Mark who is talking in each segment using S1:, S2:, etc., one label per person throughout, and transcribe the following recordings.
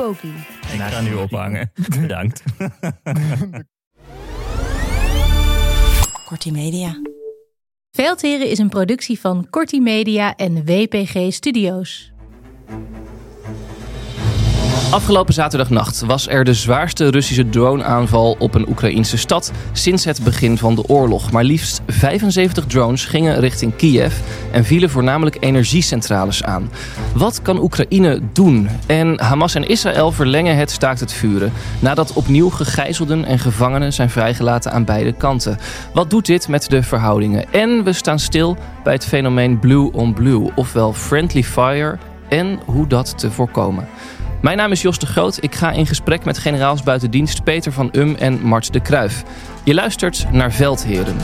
S1: Poki.
S2: Ik ga nu ophangen. Bedankt.
S3: Kortie Media.
S4: Veldheren is een productie van Corti Media en WPG Studios.
S5: Afgelopen zaterdagnacht was er de zwaarste Russische droneaanval op een Oekraïnse stad sinds het begin van de oorlog. Maar liefst 75 drones gingen richting Kiev en vielen voornamelijk energiecentrales aan. Wat kan Oekraïne doen? En Hamas en Israël verlengen het staakt het vuren nadat opnieuw gegijzelden en gevangenen zijn vrijgelaten aan beide kanten. Wat doet dit met de verhoudingen? En we staan stil bij het fenomeen blue on blue, ofwel friendly fire en hoe dat te voorkomen. Mijn naam is Jos de Groot. Ik ga in gesprek met generaals buitendienst Peter van Um en Mart de Kruif. Je luistert naar Veldheren.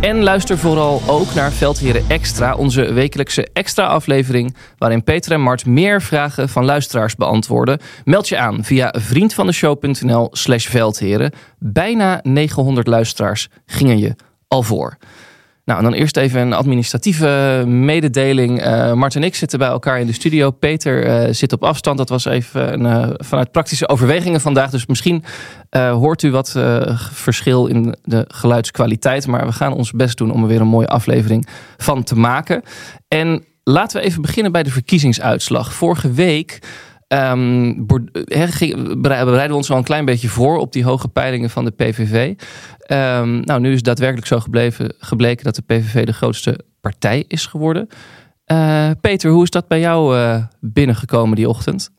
S5: En luister vooral ook naar Veldheren Extra, onze wekelijkse extra aflevering... waarin Peter en Mart meer vragen van luisteraars beantwoorden. Meld je aan via vriendvandeshow.nl slash veldheren. Bijna 900 luisteraars gingen je al voor. Nou, en dan eerst even een administratieve mededeling. Uh, Mart en ik zitten bij elkaar in de studio. Peter uh, zit op afstand. Dat was even uh, vanuit praktische overwegingen vandaag. Dus misschien hoort u wat verschil in de geluidskwaliteit. Maar we gaan ons best doen om er weer een mooie aflevering van te maken. En laten we even beginnen bij de verkiezingsuitslag. Vorige week. Um, bereiden we ons al een klein beetje voor op die hoge peilingen van de PVV. Um, nou, nu is daadwerkelijk zo gebleken dat de PVV de grootste partij is geworden. Uh, Peter, hoe is dat bij jou uh, binnengekomen die ochtend?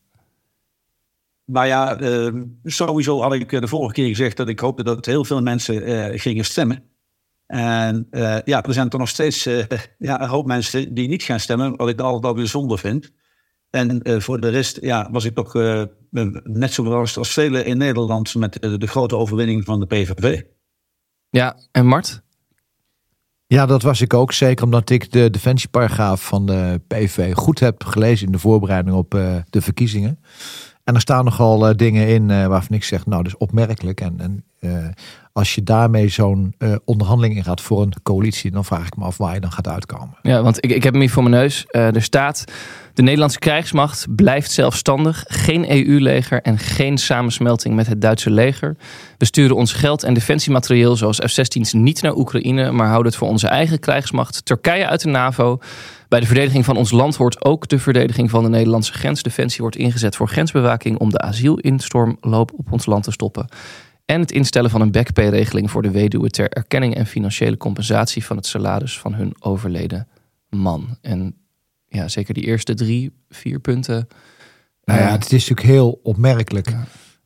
S6: Nou ja, uh, sowieso had ik de vorige keer gezegd dat ik hoopte dat heel veel mensen gingen stemmen. En ja, er zijn toch nog steeds ja, een hoop mensen die niet gaan stemmen, wat ik altijd al bijzonder vind. En uh, voor de rest ja, was ik toch uh, net zo verrast als velen in Nederland met uh, de grote overwinning van de PVV.
S5: Ja, en Mart?
S7: Ja, dat was ik ook. Zeker omdat ik de defensieparagraaf van de PVV goed heb gelezen in de voorbereiding op de verkiezingen. En er staan nogal dingen in waarvan ik zeg, nou, dat is opmerkelijk. En, en als je daarmee zo'n uh, onderhandeling ingaat voor een coalitie, dan vraag ik me af waar je dan gaat uitkomen.
S5: Ja, want ik, ik heb hem hier voor mijn neus. Uh, er staat: de Nederlandse krijgsmacht blijft zelfstandig, geen EU-leger en geen samensmelting met het Duitse leger. We sturen ons geld en defensiematerieel zoals F-16's niet naar Oekraïne, maar houden het voor onze eigen krijgsmacht. Turkije uit de NAVO. Bij de verdediging van ons land hoort ook de verdediging van de Nederlandse grens. Defensie wordt ingezet voor grensbewaking om de asielinstormloop op ons land te stoppen. En het instellen van een backpay-regeling voor de weduwe ter erkenning en financiële compensatie van het salaris van hun overleden man. En ja, zeker die eerste drie, vier punten.
S7: Nou ja, het is natuurlijk heel opmerkelijk.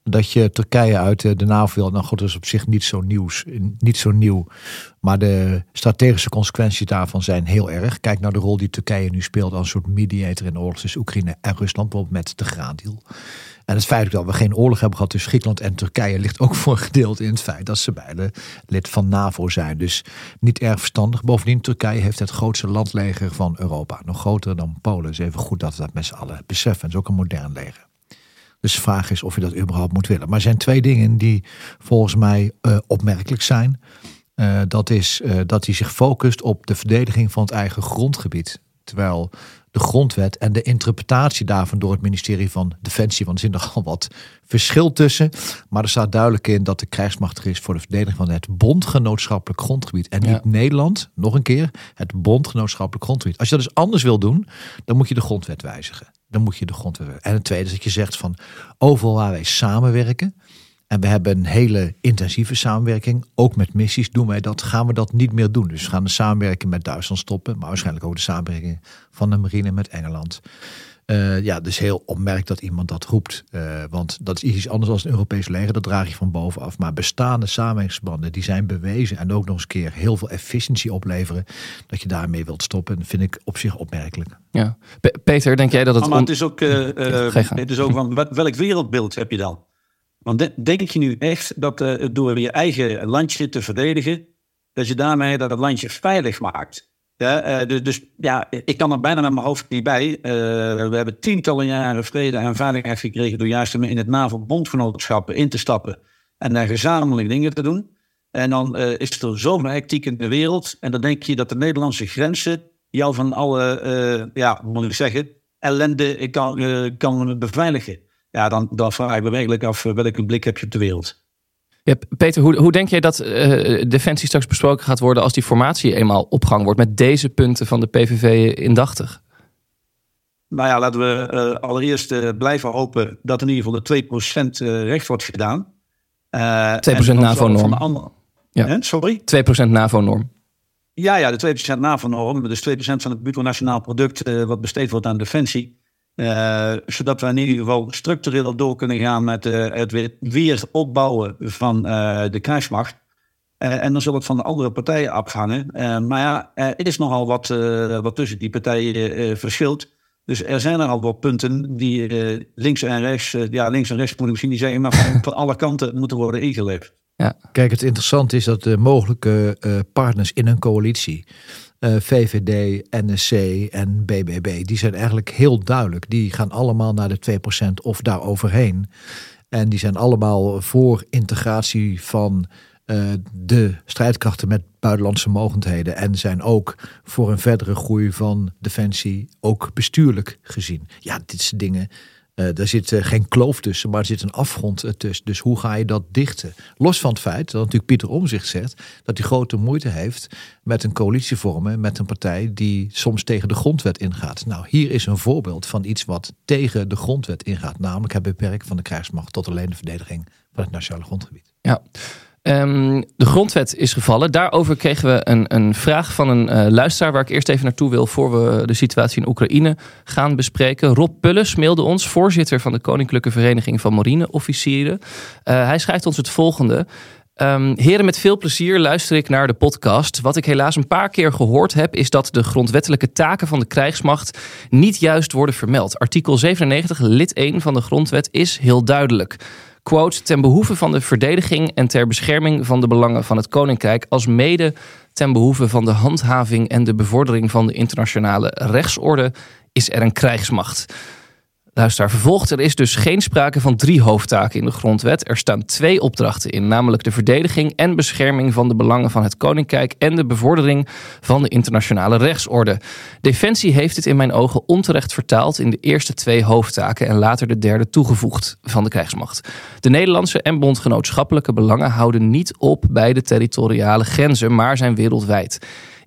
S7: dat je Turkije uit de NAVO wil. Nou goed, dat is op zich niet zo, nieuws, niet zo nieuw. Maar de strategische consequenties daarvan zijn heel erg. Kijk naar de rol die Turkije nu speelt als een soort mediator in de oorlog tussen Oekraïne en Rusland. Bijvoorbeeld met de graandeal. En het feit dat we geen oorlog hebben gehad tussen Griekenland en Turkije ligt ook voor gedeeld in het feit dat ze beide lid van NAVO zijn. Dus niet erg verstandig. Bovendien, Turkije heeft het grootste landleger van Europa. Nog groter dan Polen. is even goed dat we dat met z'n allen beseffen. Het is ook een modern leger. Dus de vraag is of je dat überhaupt moet willen. Maar er zijn twee dingen die volgens mij uh, opmerkelijk zijn. Uh, dat is uh, dat hij zich focust op de verdediging van het eigen grondgebied. Terwijl de grondwet en de interpretatie daarvan door het ministerie van Defensie, want er zit nogal wat verschil tussen. Maar er staat duidelijk in dat de krijgsmacht er is voor de verdediging van het bondgenootschappelijk grondgebied. En niet Nederland, nog een keer, het bondgenootschappelijk grondgebied. Als je dat dus anders wil doen, dan moet je de grondwet wijzigen. Dan moet je de grondwet. En het tweede is dat je zegt van overal waar wij samenwerken. En we hebben een hele intensieve samenwerking. Ook met missies doen wij dat. Gaan we dat niet meer doen. Dus we gaan de samenwerking met Duitsland stoppen. Maar waarschijnlijk ook de samenwerking van de marine met Engeland. Uh, ja, dus heel opmerkt dat iemand dat roept. Uh, want dat is iets anders dan een Europees leger. Dat draag je van bovenaf. Maar bestaande samenwerkingsbanden die zijn bewezen. En ook nog eens een keer heel veel efficiëntie opleveren. Dat je daarmee wilt stoppen. Dat vind ik op zich opmerkelijk.
S5: Ja. Peter, denk jij dat het...
S6: Maar het is ook, uh, het is ook van welk wereldbeeld heb je dan? Want denk je nu echt dat uh, door je eigen landje te verdedigen, dat je daarmee dat het landje veilig maakt? Ja, uh, dus, dus, ja, ik kan er bijna met mijn hoofd niet bij. Uh, we hebben tientallen jaren vrede en veiligheid gekregen door juist in het NAVO-bondgenootschappen in te stappen en daar gezamenlijk dingen te doen. En dan is er zoveel hectiek in de wereld. En dan denk je dat de Nederlandse grenzen jou van alle, ja, moet ik zeggen, ellende kan, kan beveiligen ja, dan, dan vraag ik me werkelijk af eh, welke blik heb je op de wereld.
S5: Ja, Peter, hoe, hoe denk jij dat uh, Defensie straks besproken gaat worden als die formatie eenmaal op gang wordt met deze punten van de PVV indachtig?
S6: Nou ja, laten we uh, allereerst uh, blijven hopen dat in ieder geval de 2% recht wordt gedaan. 2%
S5: NAVO-norm.
S6: Ja. Sorry?
S5: 2% NAVO-norm.
S6: Ja, ja, de 2% NAVO-norm. Dus 2% van het bruto nationaal product wat besteed wordt aan defensie. Uh, zodat we in ieder geval structureel door kunnen gaan met uh, het weer, weer, opbouwen van uh, de krijgsmacht. en dan zal het van de andere partijen afhangen. maar ja, er is nogal wat, wat tussen die partijen verschilt. Dus er zijn er al wat punten die links en rechts, ja, links en rechts moet ik misschien niet zeggen, maar van, van alle kanten moeten worden ingeleverd.
S7: Ja. Kijk, het interessante is dat de mogelijke partners in een coalitie eh, VVD, NSC en BBB, die zijn eigenlijk heel duidelijk. Die gaan allemaal naar de 2% of daar overheen. En die zijn allemaal voor integratie van uh, de strijdkrachten met buitenlandse mogendheden. En zijn ook voor een verdere groei van defensie, ook bestuurlijk gezien. Ja, dit zijn dingen uh, daar zit uh, geen kloof tussen, maar er zit een afgrond uh, tussen. Dus hoe ga je dat dichten? Los van het feit dat natuurlijk Pieter Omzicht zegt dat hij grote moeite heeft met een coalitie vormen met een partij die soms tegen de grondwet ingaat. Nou, hier is een voorbeeld van iets wat tegen de grondwet ingaat, namelijk het beperken van de krijgsmacht tot alleen de verdediging van het nationale grondgebied.
S5: Ja. Um, de grondwet is gevallen. Daarover kregen we een, een vraag van een uh, luisteraar waar ik eerst even naartoe wil voor we de situatie in Oekraïne gaan bespreken. Rob Pulles mailde ons, voorzitter van de Koninklijke Vereniging van Marineofficieren. Uh, hij schrijft ons het volgende. Um, heren, met veel plezier luister ik naar de podcast. Wat ik helaas een paar keer gehoord heb, is dat de grondwettelijke taken van de krijgsmacht niet juist worden vermeld. Artikel 97, lid 1 van de grondwet is heel duidelijk quote, ten behoeve van de verdediging en ter bescherming van de belangen van het Koninkrijk, als mede ten behoeve van de handhaving en de bevordering van de internationale rechtsorde, is er een krijgsmacht. Luister, vervolgt. Er is dus geen sprake van drie hoofdtaken in de grondwet. Er staan twee opdrachten in, namelijk de verdediging en bescherming van de belangen van het koninkrijk en de bevordering van de internationale rechtsorde. Defensie heeft dit in mijn ogen onterecht vertaald in de eerste twee hoofdtaken en later de derde toegevoegd van de krijgsmacht. De Nederlandse en bondgenootschappelijke belangen houden niet op bij de territoriale grenzen, maar zijn wereldwijd.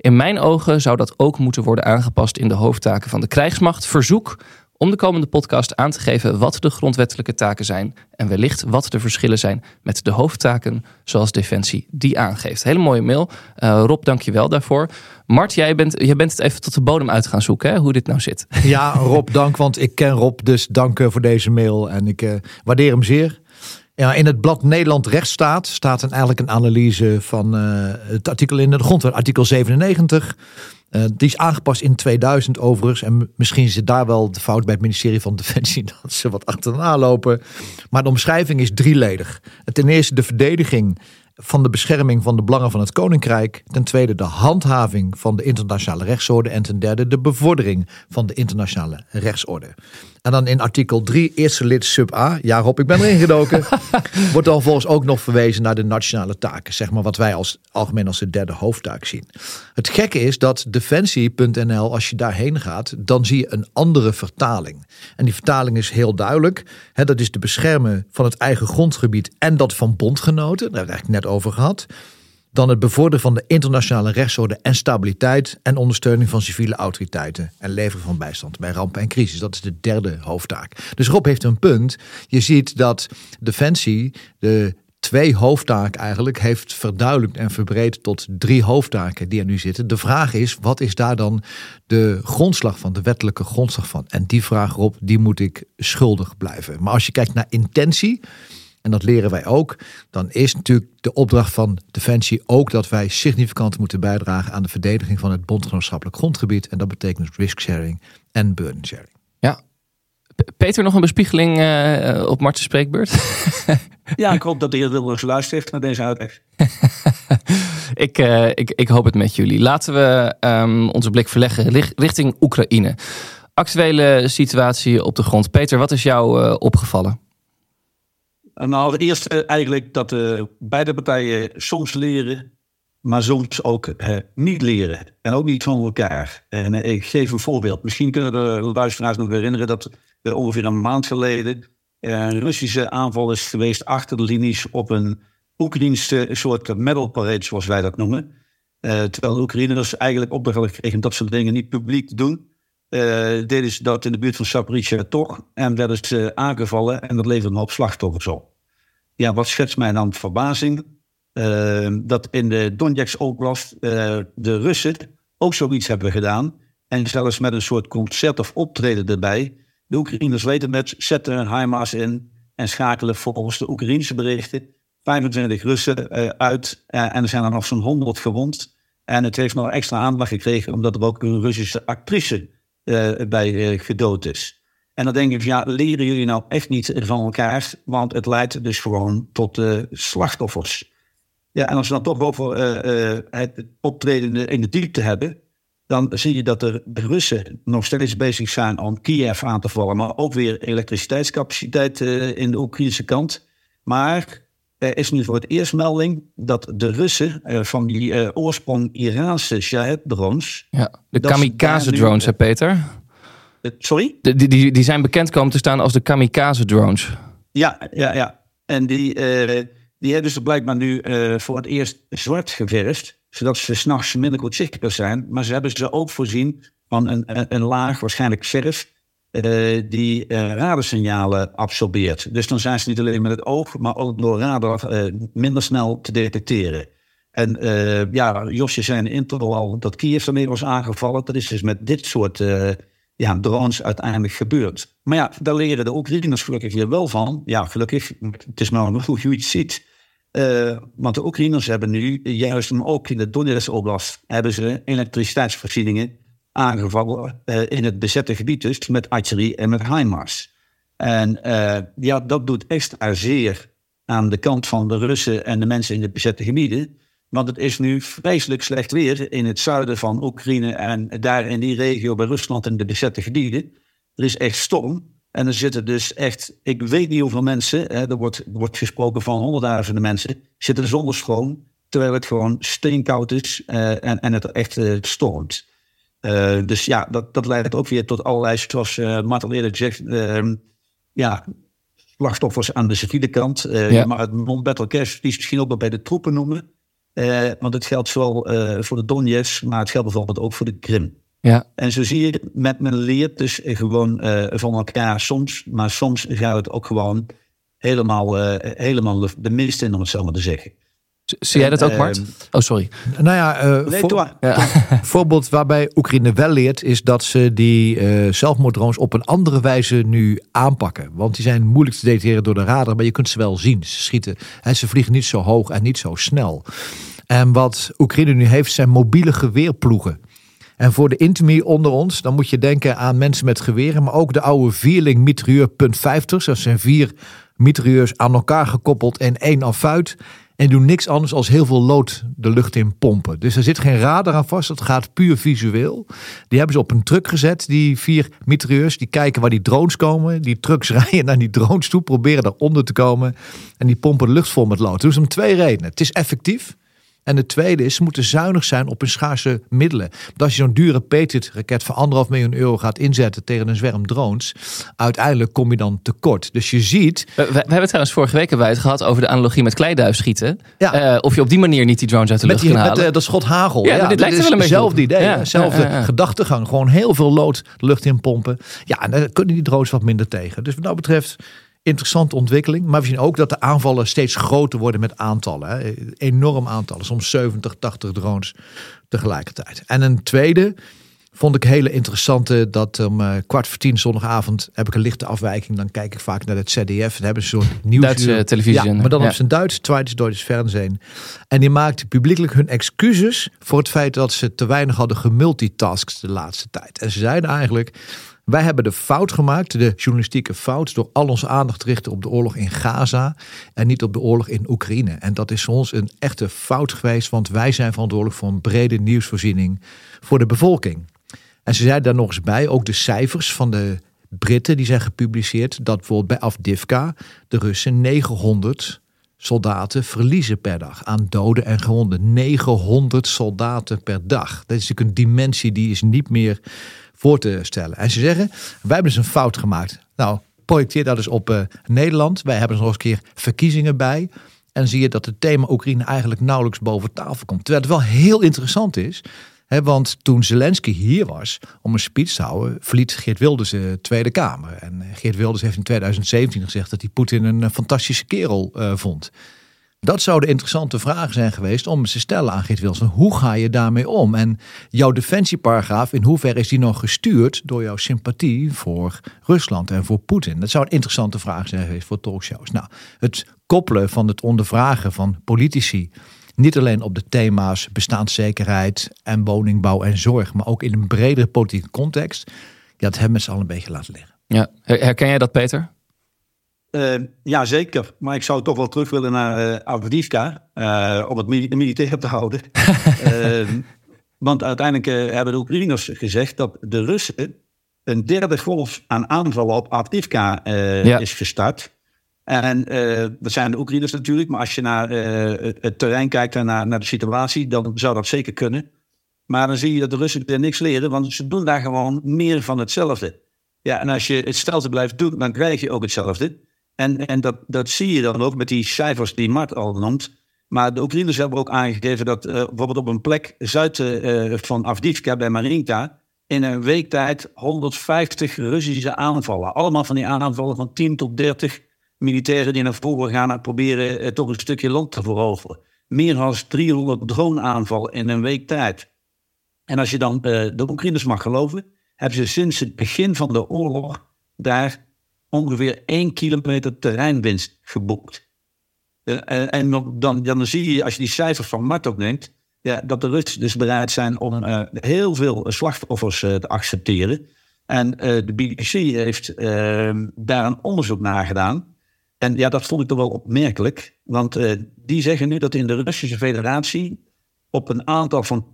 S5: In mijn ogen zou dat ook moeten worden aangepast in de hoofdtaken van de krijgsmacht. Verzoek om de komende podcast aan te geven wat de grondwettelijke taken zijn en wellicht wat de verschillen zijn met de hoofdtaken zoals Defensie die aangeeft. Hele mooie mail. Uh, Rob, dank je wel daarvoor. Mart, jij bent, jij bent het even tot de bodem uit gaan zoeken, hè, hoe dit nou zit.
S7: Ja, Rob, dank, want ik ken Rob, dus dank voor deze mail en ik uh, waardeer hem zeer. Ja, in het blad Nederland Rechtsstaat staat een, eigenlijk een analyse van het artikel in de grondwet, artikel 97. Uh, die is aangepast in 2000 overigens. En misschien zit daar wel de fout bij het ministerie van Defensie dat ze wat achterna lopen. Maar de omschrijving is drieledig. Ten eerste de verdediging van de bescherming van de belangen van het koninkrijk. Ten tweede de handhaving van de internationale rechtsorde. En ten derde de bevordering van de internationale rechtsorde. En dan in artikel 3, eerste lid sub A. Ja, Rob, ik ben erin gedoken. wordt dan volgens ook nog verwezen naar de nationale taken. Zeg maar wat wij als algemeen als de derde hoofdtaak zien. Het gekke is dat defensie.nl, als je daarheen gaat, dan zie je een andere vertaling. En die vertaling is heel duidelijk. Hè, dat is de beschermen van het eigen grondgebied en dat van bondgenoten. Daar hebben we het net over gehad dan het bevorderen van de internationale rechtsorde en stabiliteit en ondersteuning van civiele autoriteiten en leveren van bijstand bij rampen en crisis. Dat is de derde hoofdtaak. Dus Rob heeft een punt. Je ziet dat Defensie de twee hoofdtaken eigenlijk heeft verduidelijkt en verbreed tot drie hoofdtaken die er nu zitten. De vraag is, wat is daar dan de grondslag van, de wettelijke grondslag van? En die vraag, Rob, die moet ik schuldig blijven. Maar als je kijkt naar intentie, en dat leren wij ook, dan is natuurlijk de opdracht van Defensie ook dat wij significant moeten bijdragen aan de verdediging van het bondgenootschappelijk grondgebied. En dat betekent risk sharing en burden sharing.
S5: Ja. Peter, nog een bespiegeling uh, op Martens spreekbeurt?
S6: ja, ik hoop dat de heer Wilders luistert naar deze uitleg.
S5: ik, uh, ik, ik hoop het met jullie. Laten we um, onze blik verleggen richting Oekraïne. Actuele situatie op de grond. Peter, wat is jou uh, opgevallen?
S6: Nou, het eerste eigenlijk dat uh, beide partijen soms leren, maar soms ook uh, niet leren. En ook niet van elkaar. En ik geef een voorbeeld. Misschien kunnen de luisteraars nog herinneren dat er ongeveer een maand geleden een Russische aanval is geweest achter de linies op een Oekraïnse soort medal parade, zoals wij dat noemen. terwijl de Oekraïners eigenlijk opdracht gekregen dat soort dingen niet publiek te doen. Deden ze dat in de buurt van Saporica toch. En werden ze aangevallen en dat leverde een hoop slachtoffers op ja, wat schetst mij dan verbazing? Uh, dat in de Donetsk Oblast uh, de Russen ook zoiets hebben gedaan. En zelfs met een soort concert of optreden erbij. De Oekraïners weten het, zetten hun HIMARS in en schakelen volgens de Oekraïnse berichten 25 Russen uh, uit. en er zijn er nog zo'n 100 gewond. En het heeft nog extra aandacht gekregen omdat er ook een Russische actrice bij gedood is. En dan denk ik, ja, leren jullie nou echt niet van elkaar? Want het leidt dus gewoon tot uh, slachtoffers. Ja, en als we dan toch over het optreden in de diepte hebben, dan zie je dat de Russen nog steeds bezig zijn om Kiev aan te vallen, maar ook weer elektriciteitscapaciteit in de Oekraïnse kant. Maar er is nu voor het eerst melding dat de Russen van die oorsprong Iraanse Shahed-drones.
S5: Ja, de kamikaze-drones, hè Peter?
S6: Sorry?
S5: De, die, die zijn bekend komen te staan als de kamikaze drones.
S6: Ja, ja, ja. En die, die hebben ze blijkbaar nu voor het eerst zwart geverfd. Zodat ze s'nachts minder goed zichtbaar zijn. Maar ze hebben ze ook voorzien van een, een, een laag, waarschijnlijk verf. Uh, die radarsignalen absorbeert. Dus dan zijn ze niet alleen met het oog, maar ook door radar minder snel te detecteren. En ja, Josje de intro al dat Kiev ermee was aangevallen. Dat is dus met dit soort ja, drones uiteindelijk gebeurt. Maar ja, daar leren de Oekraïners gelukkig weer wel van. Ja, gelukkig, het is maar hoe je het ziet. Uh, want de Oekraïners hebben nu, juist ook in de Donetsk Oblast, hebben ze elektriciteitsvoorzieningen aangevallen uh, in het bezette gebied dus, met artillerie en met HIMARS. En uh, ja, dat doet extra zeer aan de kant van de Russen en de mensen in de bezette gebieden. Want het is nu vreselijk slecht weer in het zuiden van Oekraïne en daar in die regio bij Rusland en de bezette gebieden. Er is echt storm. En er zitten dus echt, ik weet niet hoeveel mensen, hè, er, wordt, er wordt gesproken van honderdduizenden mensen, zitten zonder stroom, terwijl het gewoon steenkoud is uh, en, en het echt stormt. Uh, dus ja, dat, dat leidt ook weer tot allerlei, zoals uh, Martel eerder zegt, ehm, ja, slachtoffers aan de civiele kant. Ja. Maar het non-battle cash, die is misschien ook wel bij de troepen noemen. Uh, want het geldt zowel uh, voor de Donetsk, maar het geldt bijvoorbeeld ook voor de Krim.
S5: Ja.
S6: En zo zie je, met men leert dus gewoon uh, van elkaar soms, maar soms gaat het ook gewoon helemaal, helemaal de mist in, om het zo maar te zeggen.
S5: Zie jij dat ook, Mart?
S6: Ehm,
S5: Oh, sorry.
S7: Nou ja, eh,
S6: Nee,
S7: voor-.
S5: Ja.
S7: voorbeeld waarbij Oekraïne wel leert, is dat ze die eh zelfmoorddrones op een andere wijze nu aanpakken. Want die zijn moeilijk te detecteren door de radar, maar je kunt ze wel zien. Ze schieten en ze vliegen niet zo hoog en niet zo snel. En wat Oekraïne nu heeft, zijn mobiele geweerploegen. En voor de intimie onder ons, dan moet je denken aan mensen met geweren, maar ook de oude vierling mitrailleur punt 50. Dat zijn vier mitrailleurs aan elkaar gekoppeld en één affuit. En doen niks anders als heel veel lood de lucht in pompen. Dus er zit geen radar aan vast, het gaat puur visueel. Die hebben ze op een truck gezet, die vier mitrailleurs. Die kijken waar die drones komen. Die trucks rijden naar die drones toe, proberen daaronder te komen. En die pompen lucht vol met lood. Dat ze om twee redenen. Het is effectief. En de tweede is, ze moeten zuinig zijn op hun schaarse middelen. Want als je zo'n dure Patriot-raket van anderhalf miljoen euro gaat inzetten tegen een zwerm drones, uiteindelijk kom je dan tekort. Dus je ziet,
S5: We, we- we hebben trouwens vorige week hebben wij het gehad over de analogie met kleiduifschieten.
S7: Ja.
S5: Eh, of je op die manier niet die drones uit de
S7: met,
S5: lucht
S7: die,
S5: kan
S7: met
S5: halen.
S7: eh, dat schot hagel.
S5: Ja, dit lijkt er
S7: is
S5: wel een beetje
S7: hetzelfde idee.
S5: Ja, ja.
S7: gedachtegang. Gewoon heel veel lood lucht in pompen. Ja, en daar kunnen die drones wat minder tegen. Dus wat dat betreft, interessante ontwikkeling. Maar we zien ook dat de aanvallen steeds groter worden met aantallen. Hè? Enorm aantallen. Soms 70, 80 drones tegelijkertijd. En een tweede vond ik hele interessante. Dat om eh, kwart voor tien zondagavond heb ik een lichte afwijking. Dan kijk ik vaak naar het ZDF. Dan hebben ze zo'n nieuws.
S5: Duitse televisie.
S7: Ja, maar dan
S5: Ja.
S7: op zijn Duits, Zweites Deutsches Fernsehen. En die maakte publiekelijk hun excuses voor het feit dat ze te weinig hadden gemultitaskt de laatste tijd. En ze zeiden eigenlijk, wij hebben de fout gemaakt, de journalistieke fout, door al onze aandacht te richten op de oorlog in Gaza en niet op de oorlog in Oekraïne. En dat is voor ons een echte fout geweest, want wij zijn verantwoordelijk voor een brede nieuwsvoorziening voor de bevolking. En ze zeiden daar nog eens bij, ook de cijfers van de Britten die zijn gepubliceerd, dat bijvoorbeeld bij Afdivka de Russen 900 soldaten verliezen per dag aan doden en gewonden. 900 soldaten per dag. Dat is natuurlijk een dimensie die is niet meer voor te stellen. En ze zeggen, wij hebben dus een fout gemaakt. Nou, projecteer dat eens op eh, Nederland. Wij hebben er nog eens een keer verkiezingen bij. En zie je dat het thema Oekraïne eigenlijk nauwelijks boven tafel komt. Terwijl het wel heel interessant is. Hè, want toen Zelensky hier was om een speech te houden, verliet Geert Wilders de Tweede Kamer. En Geert Wilders heeft in 2017 gezegd dat hij Poetin een eh, fantastische kerel eh, vond. Dat zouden interessante vragen zijn geweest om ze te stellen aan Geert Wilders. Van Hoe ga je daarmee om? En jouw defensieparagraaf, in hoeverre is die nog gestuurd door jouw sympathie voor Rusland en voor Poetin? Dat zou een interessante vraag zijn geweest voor talkshows. Nou, het koppelen van het ondervragen van politici, niet alleen op de thema's bestaanszekerheid en woningbouw en zorg, maar ook in een bredere politieke context, dat hebben we z'n een beetje laten liggen.
S5: Ja. Her- Herken jij dat, Peter?
S6: Eh, ja, zeker. Maar ik zou toch wel terug willen naar eh Avdiivka. eh, om het mili- militair te houden. Want uiteindelijk hebben de Oekraïners gezegd dat de Russen een derde golf aan aanvallen op Avdiivka
S5: Ja.
S6: is gestart. En dat zijn de Oekraïners natuurlijk. Maar als je naar het- het terrein kijkt en naar, naar de situatie, dan zou dat zeker kunnen. Maar dan zie je dat de Russen er niks leren, want ze doen daar gewoon meer van hetzelfde. Ja, en als je hetzelfde blijft doen, dan krijg je ook hetzelfde. En, en dat, zie je dan ook met die cijfers die Mart al noemt. Maar de Oekraïners hebben ook aangegeven dat eh, bijvoorbeeld op een plek zuid eh, van Avdiivka bij Marinka in een week tijd 150 Russische aanvallen. Allemaal van die aanvallen van 10 tot 30 militairen die naar voren gaan en proberen eh, toch een stukje land te veroveren. Meer dan 300 drone-aanvallen in een week tijd. En als je dan de Oekraïners mag geloven, hebben ze sinds het begin van de oorlog daar ongeveer 1 kilometer terreinwinst geboekt. Eh, en en dan, dan, zie je, als je die cijfers van Mart ook neemt, ja, dat de Russen dus bereid zijn om eh, heel veel slachtoffers eh, te accepteren. En de BBC heeft eh, daar een onderzoek naar gedaan. En ja, dat vond ik toch wel opmerkelijk. Want die zeggen nu dat in de Russische federatie op een aantal van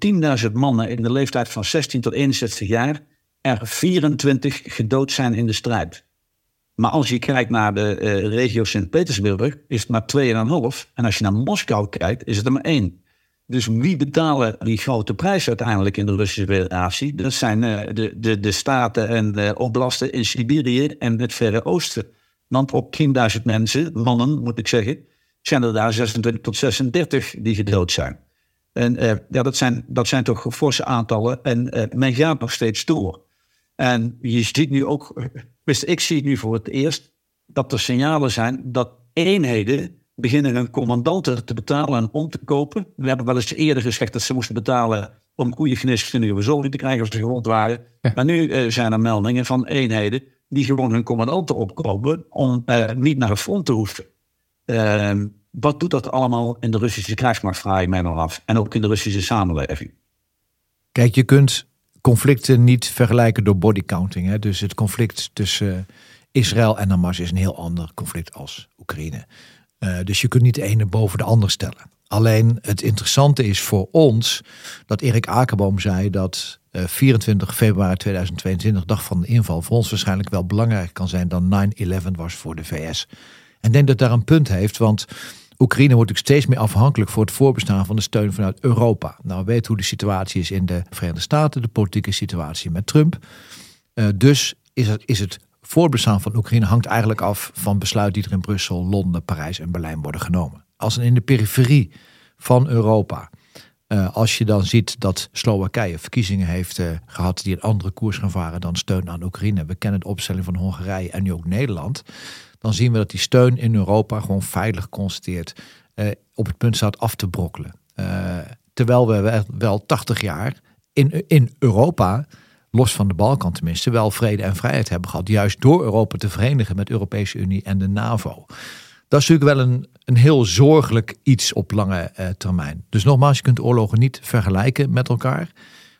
S6: 10.000 mannen in de leeftijd van 16 tot 61 jaar er 24 gedood zijn in de strijd. Maar als je kijkt naar de eh, regio Sint-Petersburg, is het maar 2,5. En als je naar Moskou kijkt, is het er maar 1. Dus wie betalen die grote prijs uiteindelijk in de Russische federatie? Dat zijn eh, de, de, de staten en de oblasten in Siberië en het Verre Oosten. Want op 10.000 mensen, mannen moet ik zeggen, zijn er daar 26 tot 36 die gedood zijn. En eh, ja, dat zijn, dat zijn toch forse aantallen en men gaat nog steeds door. En je ziet nu ook, wist ik zie nu voor het eerst dat er signalen zijn dat eenheden beginnen hun commandanten te betalen en om te kopen. We hebben wel eens eerder gezegd dat ze moesten betalen om goede geneeskundige verzorging te krijgen als ze gewond waren. Maar nu eh, zijn er meldingen van eenheden die gewoon hun commandanten opkopen om eh, niet naar het front te hoeven. Ehm, wat doet dat allemaal in de Russische krijgsmacht, vraag ik mij nog af. En ook in de Russische samenleving.
S7: Kijk, je kunt conflicten niet vergelijken door bodycounting. Dus het conflict tussen eh, Israël en Hamas is een heel ander conflict als Oekraïne. Uh, dus je kunt niet de ene boven de ander stellen. Alleen het interessante is voor ons dat Erik Akerboom zei dat uh, 24 februari 2022, dag van de inval, voor ons waarschijnlijk wel belangrijker kan zijn dan 9-11 was voor de VS. En ik denk dat daar een punt heeft, want Oekraïne wordt natuurlijk steeds meer afhankelijk voor het voorbestaan van de steun vanuit Europa. Nou, we weten hoe de situatie is in de Verenigde Staten, de politieke situatie met Trump. Uh, dus is het, is het voorbestaan van Oekraïne hangt eigenlijk af van besluiten die er in Brussel, Londen, Parijs en Berlijn worden genomen. Als in de periferie van Europa, uh, als je dan ziet dat Slowakije verkiezingen heeft uh, gehad die een andere koers gaan varen dan steun aan Oekraïne. We kennen de opstelling van Hongarije en nu ook Nederland dan zien we dat die steun in Europa gewoon veilig constateert uh, op het punt staat af te brokkelen. Uh, terwijl we wel 80 jaar in, in Europa, los van de Balkan tenminste, wel vrede en vrijheid hebben gehad. Juist door Europa te verenigen met de Europese Unie en de NAVO. Dat is natuurlijk wel een, een heel zorgelijk iets op lange uh, termijn. Dus nogmaals, je kunt oorlogen niet vergelijken met elkaar.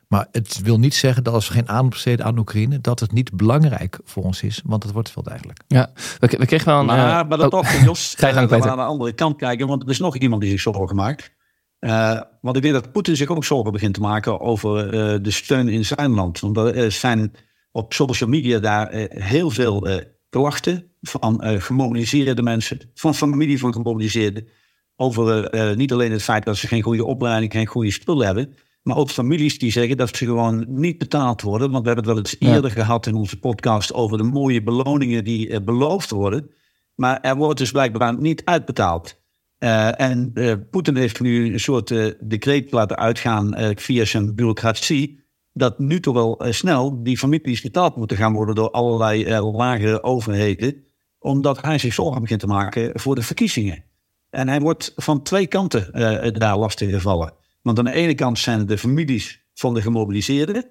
S7: Maar het wil niet zeggen dat als we geen aandacht besteden aan Oekraïne, dat het niet belangrijk voor ons is, want het wordt veel degelijk.
S5: Ja, we, we kregen wel een.
S6: Maar,
S5: uh,
S6: maar dat oh. toch, Jos, uh, we gaan aan de andere kant kijken, want er is nog iemand die zich zorgen maakt. Uh, want ik weet dat Poetin zich ook zorgen begint te maken over de steun in zijn land. Want er zijn op social media daar heel veel klachten van gemobiliseerde mensen, van familie van gemobiliseerden, over niet alleen het feit dat ze geen goede opleiding, geen goede spullen hebben. Maar ook families die zeggen dat ze gewoon niet betaald worden. Want we hebben het wel eens ja. eerder gehad in onze podcast over de mooie beloningen die uh, beloofd worden. Maar er wordt dus blijkbaar niet uitbetaald. Uh, en uh, Poetin heeft nu een soort decreet laten uitgaan via zijn bureaucratie. Dat nu toch wel snel die families betaald moeten gaan worden door allerlei lagere overheden. Omdat hij zich zorgen begint te maken voor de verkiezingen. En hij wordt van twee kanten daar lastig gevallen. Want aan de ene kant zijn het de families van de gemobiliseerden.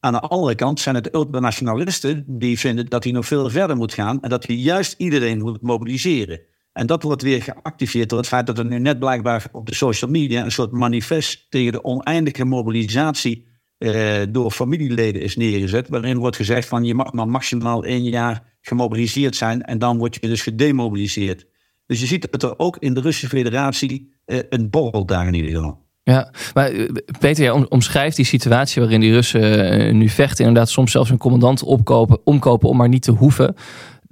S6: Aan de andere kant zijn het de ultranationalisten die vinden dat hij nog veel verder moet gaan en dat hij juist iedereen moet mobiliseren. En dat wordt weer geactiveerd door het feit dat er nu net blijkbaar op de social media een soort manifest tegen de oneindige mobilisatie eh, door familieleden is neergezet. Waarin wordt gezegd van je mag maar maximaal één jaar gemobiliseerd zijn en dan word je dus gedemobiliseerd. Dus je ziet dat er ook in de Russische federatie eh, een borrel daar in ieder geval.
S5: Ja, maar Peter, jij omschrijft die situatie waarin die Russen nu vechten. Inderdaad, soms zelfs een commandant opkopen, omkopen om maar niet te hoeven.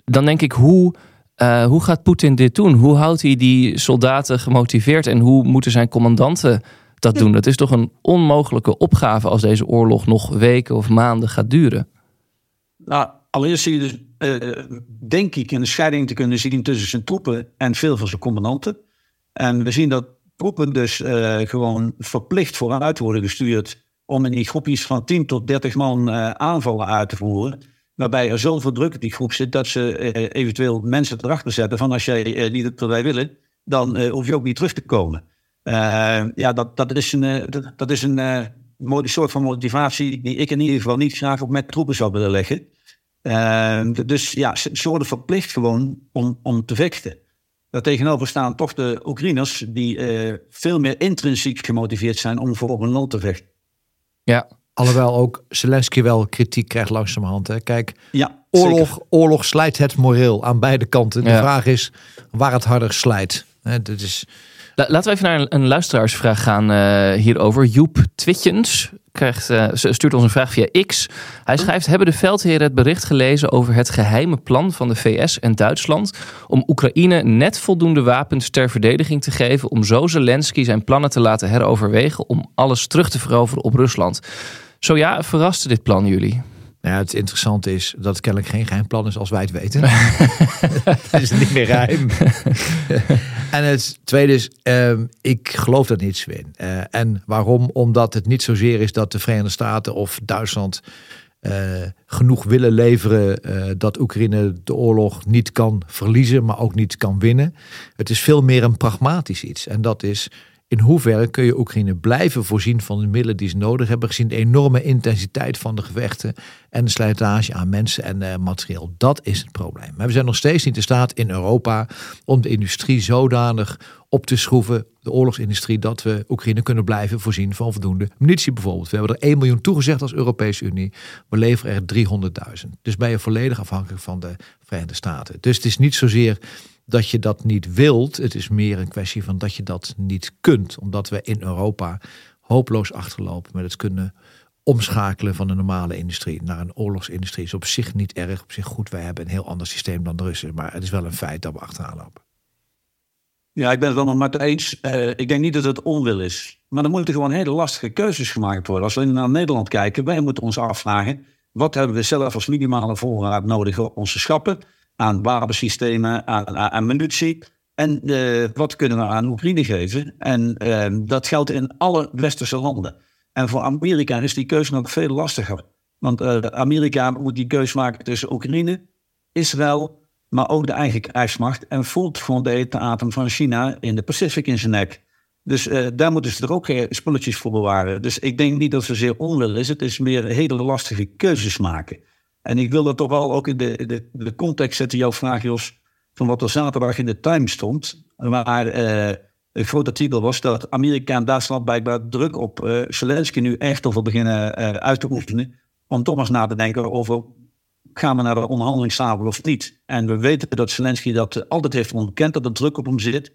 S5: Dan denk ik, hoe, uh, hoe gaat Poetin dit doen? Hoe houdt hij die soldaten gemotiveerd en hoe moeten zijn commandanten dat doen? Dat is toch een onmogelijke opgave als deze oorlog nog weken of maanden gaat duren?
S6: Nou, allereerst zie je dus, denk ik, een scheiding te kunnen zien tussen zijn troepen en veel van zijn commandanten. En we zien dat troepen dus uh, gewoon verplicht vooruit worden gestuurd om in die groepjes van 10 tot 30 man uh, aanvallen uit te voeren. Waarbij er zoveel druk die groep zit dat ze uh, eventueel mensen erachter zetten van als jij niet wat wij willen, dan hoef je ook niet terug te komen. ja, dat, dat is een, dat, is een soort van motivatie die ik in ieder geval niet graag op met troepen zou willen leggen. dus ja, ze worden verplicht gewoon om, om te vechten. Daartegenover staan toch de Oekraïners die uh, veel meer intrinsiek gemotiveerd zijn om voor een land te vechten.
S7: Ja, alhoewel ook Zelensky wel kritiek krijgt langzamerhand. Hè. Kijk,
S6: ja,
S7: oorlog, oorlog slijt het moreel aan beide kanten. De ja. vraag is waar het harder slijt. Hè, dit is...
S5: Laten we even naar een, een luisteraarsvraag gaan uh, hierover. Joep Twitjens krijgt, uh, stuurt ons een vraag via X. Hij schrijft: Hebben de veldheren het bericht gelezen over het geheime plan van de VS en Duitsland om Oekraïne net voldoende wapens ter verdediging te geven om zo Zelensky zijn plannen te laten heroverwegen om alles terug te veroveren op Rusland? Zo ja, verraste dit plan jullie?
S7: Nou ja, het interessante is dat het kennelijk geen geheim plan is als wij het weten. dat is niet meer geheim. en het tweede is, uh, ik geloof dat niet, Swin. Uh, en waarom? Omdat het niet zozeer is dat de Verenigde Staten of Duitsland genoeg willen leveren dat Oekraïne de oorlog niet kan verliezen, maar ook niet kan winnen. Het is veel meer een pragmatisch iets. En dat is in hoeverre kun je Oekraïne blijven voorzien van de middelen die ze nodig hebben, gezien de enorme intensiteit van de gevechten en de slijtage aan mensen en uh, materieel. Dat is het probleem. Maar we zijn nog steeds niet in staat in Europa om de industrie zodanig op te schroeven, de oorlogsindustrie, dat we Oekraïne kunnen blijven voorzien van voldoende munitie bijvoorbeeld. We hebben er 1 miljoen toegezegd als Europese Unie. We leveren er 300.000. Dus ben je volledig afhankelijk van de Verenigde Staten. Dus het is niet zozeer dat je dat niet wilt. Het is meer een kwestie van dat je dat niet kunt. Omdat we in Europa hopeloos achterlopen met het kunnen omschakelen van de normale industrie naar een oorlogsindustrie. Is op zich niet erg, op zich goed. Wij hebben een heel ander systeem dan de Russen. Maar het is wel een feit dat we achteraan lopen.
S6: Ja, ik ben het wel met eens. Uh, ik denk niet dat het onwil is. Maar er moeten gewoon hele lastige keuzes gemaakt worden. Als we naar Nederland kijken, wij moeten ons afvragen... wat hebben we zelf als minimale voorraad nodig op onze schappen aan wapensystemen, aan, aan, munitie. En uh, wat kunnen we aan Oekraïne geven? En uh, dat geldt in alle westerse landen. En voor Amerika is die keuze nog veel lastiger. Want uh, Amerika moet die keuze maken tussen Oekraïne, Israël, maar ook de eigen krijgsmacht. En voelt gewoon de atem van China in de Pacific in zijn nek. Dus daar moeten ze er ook spulletjes voor bewaren. Dus ik denk niet dat het zeer onwil is. Het is meer hele lastige keuzes maken. En ik wil dat toch wel ook in de, de, de context zetten, jouw vraag Jos, van wat er zaterdag in de Times stond. Waar uh, een groot artikel was dat Amerika en Duitsland blijkbaar druk op uh, Zelensky nu echt over beginnen uh, uit te oefenen. Om toch eens na te denken over, gaan we naar de onderhandelingstafel of niet? En we weten dat Zelensky dat altijd heeft ontkend, dat er druk op hem zit.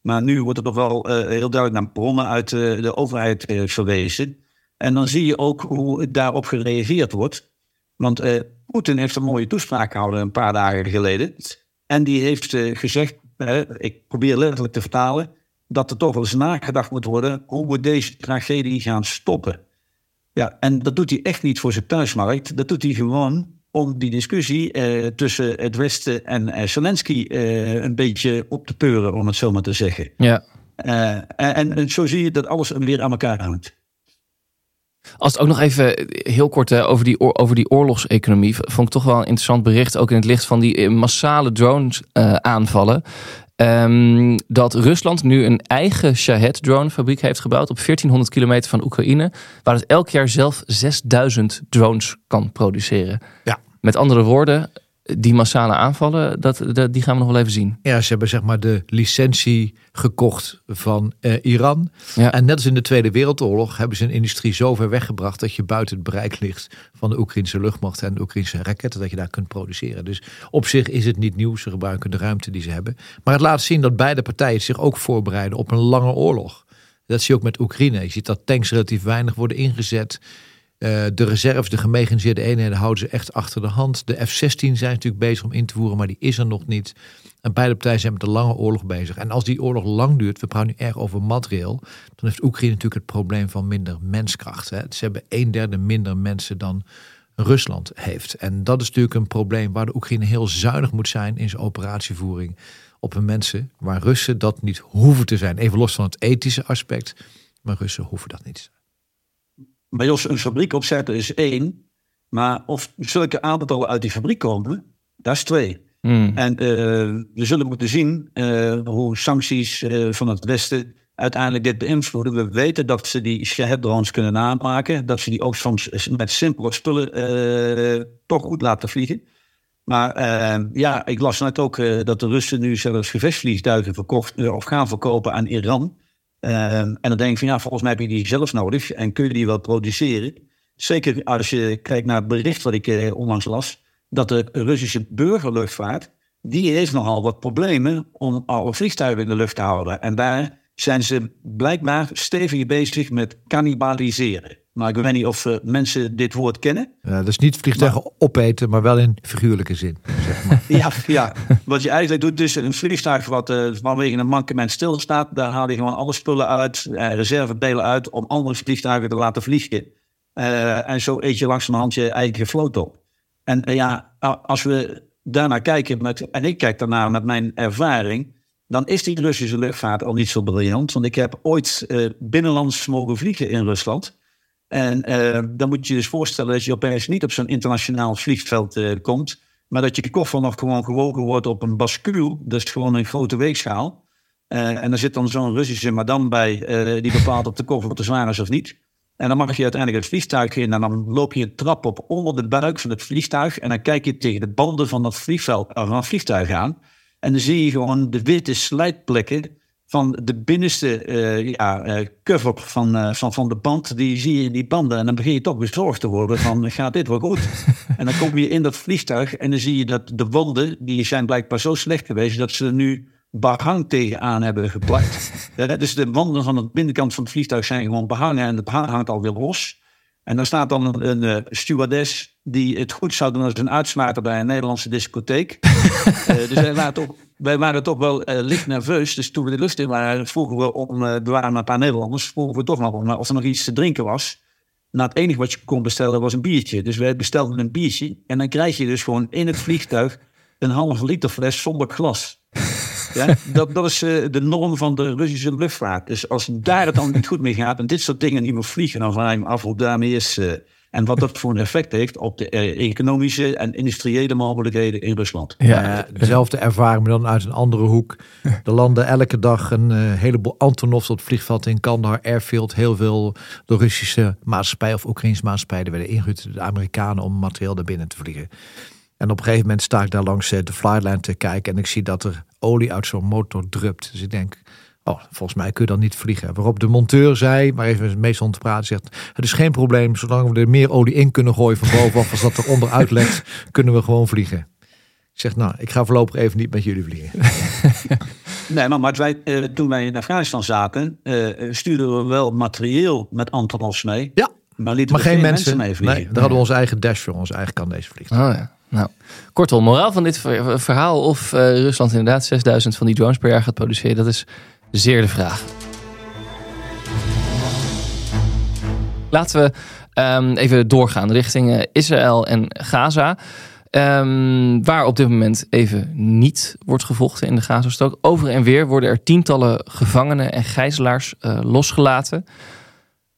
S6: Maar nu wordt er toch wel heel duidelijk naar bronnen uit de overheid verwezen. En dan zie je ook hoe daarop gereageerd wordt. Want uh, Poetin heeft een mooie toespraak gehouden een paar dagen geleden. En die heeft uh, gezegd, uh, ik probeer letterlijk te vertalen, dat er toch wel eens nagedacht moet worden hoe we deze tragedie gaan stoppen. Ja, en dat doet hij echt niet voor zijn thuismarkt. Dat doet hij gewoon om die discussie tussen het Westen en Zelensky een beetje op te peuren, om het zo maar te zeggen.
S5: Ja.
S6: En, en, zo zie je dat alles weer aan elkaar hangt.
S5: Als het ook nog even heel kort over, die, over die oorlogseconomie. Vond ik toch wel een interessant bericht. Ook in het licht van die eh, massale drones uh, aanvallen. Um, dat Rusland nu een eigen Shahed drone fabriek heeft gebouwd op 1400 kilometer van Oekraïne. Waar het elk jaar zelf 6000 drones kan produceren.
S7: Ja.
S5: Met andere woorden, die massale aanvallen, dat, dat, die gaan we nog wel even zien.
S7: Ja, ze hebben zeg maar de licentie gekocht van uh, Iran. Ja. En net als in de Tweede Wereldoorlog hebben ze een industrie zo ver weggebracht dat je buiten het bereik ligt van de Oekraïnse luchtmacht en de Oekraïnse raketten, dat je daar kunt produceren. Dus op zich is het niet nieuw. Ze gebruiken de ruimte die ze hebben. Maar het laat zien dat beide partijen zich ook voorbereiden op een lange oorlog. Dat zie je ook met Oekraïne. Je ziet dat tanks relatief weinig worden ingezet. Uh, de reserves, de gemechaniseerde eenheden houden ze echt achter de hand. De F-16 zijn natuurlijk bezig om in te voeren, maar die is er nog niet. En beide partijen zijn met een lange oorlog bezig. En als die oorlog lang duurt, we praten nu erg over materieel, dan heeft Oekraïne natuurlijk het probleem van minder menskracht. Hè. Ze hebben een derde minder mensen dan Rusland heeft. En dat is natuurlijk een probleem waar de Oekraïne heel zuinig moet zijn in zijn operatievoering op hun mensen. Waar Russen dat niet hoeven te zijn. Even los van het ethische aspect, maar Russen hoeven dat niet
S6: bij ons een fabriek opzetten is één. Maar of zulke aantallen uit die fabriek komen, dat is twee.
S5: Hmm.
S6: En uh, we zullen moeten zien uh, hoe sancties uh, van het Westen uiteindelijk dit beïnvloeden. We weten dat ze die Shahed-drones kunnen namaken. Dat ze die ook soms met simpele spullen toch goed laten vliegen. Maar ja, ik las net ook dat de Russen nu zelfs gevechtsvliegtuigen verkocht of gaan verkopen aan Iran. Ehm, en dan denk ik van ja, volgens mij heb je die zelf nodig en kun je die wel produceren. Zeker als je kijkt naar het bericht wat ik eh, onlangs las, dat de Russische burgerluchtvaart, die heeft nogal wat problemen om alle vliegtuigen in de lucht te houden. En daar zijn ze blijkbaar stevig bezig met cannibaliseren. Maar ik weet niet of uh, mensen dit woord kennen.
S7: Ja, dat is niet vliegtuigen maar, opeten, maar wel in figuurlijke zin. Zeg maar.
S6: ja, ja, wat je eigenlijk doet, dus een vliegtuig wat uh, vanwege een mankement stilstaat, daar haal je gewoon alle spullen uit, uh, reservedelen uit, om andere vliegtuigen te laten vliegen. en zo eet je langzamerhand je eigen vloot op. En ja, als we daarnaar kijken, met, en ik kijk daarnaar met mijn ervaring, dan is die Russische luchtvaart al niet zo briljant. Want ik heb ooit binnenlands mogen vliegen in Rusland. En eh, dan moet je dus voorstellen dat je opeens niet op zo'n internationaal vliegveld eh, komt, maar dat je koffer nog gewoon gewogen wordt op een bascule. Dat is gewoon een grote weegschaal. Eh, en daar zit dan zo'n Russische madame bij die bepaalt of de koffer te zwaar is of niet. En dan mag je uiteindelijk het vliegtuig in en dan loop je een trap op onder de buik van het vliegtuig. En dan kijk je tegen de banden van dat vliegveld, van het vliegtuig aan. En dan zie je gewoon de witte slijtplekken van de binnenste eh, ja, eh, cover van, eh, van, van de band. Die zie je in die banden. En dan begin je toch bezorgd te worden van gaat dit wel goed? en dan kom je in dat vliegtuig en dan zie je dat de wanden, die zijn blijkbaar zo slecht geweest dat ze er nu behang tegenaan hebben geplakt. Ja, dus de wanden van de binnenkant van het vliegtuig zijn gewoon behangen en het behang hangt alweer los. En daar staat dan een, een stewardess die het goed zou doen als een uitsmijter bij een Nederlandse discotheek. Eh, dus wij waren, toch, wij waren toch wel eh, licht nerveus. Dus toen we de lust in waren, vroegen we om, eh, er waren een paar Nederlanders, vroegen we toch nog om, of er nog iets te drinken was. Nou, het enige wat je kon bestellen was een biertje. Dus wij bestelden een biertje. En dan krijg je dus gewoon in het vliegtuig een halve liter fles zonder glas. Ja, dat, dat is de norm van de Russische luchtvaart. Dus als daar het dan niet goed mee gaat en dit soort dingen niet meer vliegen, dan vraag je me af hoe daarmee is. En wat dat voor een effect heeft op de eh, economische en industriële mogelijkheden in Rusland.
S7: Ja, dezelfde ervaring, maar dan uit een andere hoek. Er landen elke dag een eh, heleboel Antonovs op het vliegveld in Kandahar Airfield. Heel veel door Russische maatschappijen of Oekraïnse maatschappijen werden ingehuurd door de Amerikanen om materieel naar binnen te vliegen. En op een gegeven moment sta ik daar langs eh, de flightline te kijken en ik zie dat er olie uit zo'n motor drupt. Dus ik denk, oh, volgens mij kun je dan niet vliegen. Waarop de monteur zei, maar even met meestal te praten, zegt, het is geen probleem, zolang we er meer olie in kunnen gooien van bovenaf als dat er onderuit lekt, kunnen we gewoon vliegen. Ik zeg, nou, ik ga voorlopig even niet met jullie vliegen.
S6: Nee, maar, maar wij, eh, toen wij in Afghanistan zaten, eh, stuurden we wel materieel met Antonovs mee.
S7: Ja.
S6: Maar lieten
S7: Maar
S6: we
S7: geen
S6: geen
S7: mensen.
S6: mee vliegen.
S7: Nee, daar hadden we onze eigen dash voor, onze eigen Canadese vliegtuig.
S5: Oh ja. Nou, kortom, moraal van dit ver- verhaal of eh, Rusland inderdaad 6000 van die drones per jaar gaat produceren, dat is zeer de vraag. Laten we ehm, even doorgaan richting eh, Israël en Gaza. Ehm, waar op dit moment even niet wordt gevochten in de Gazastrook. Over en weer worden er tientallen gevangenen en gijzelaars eh, losgelaten.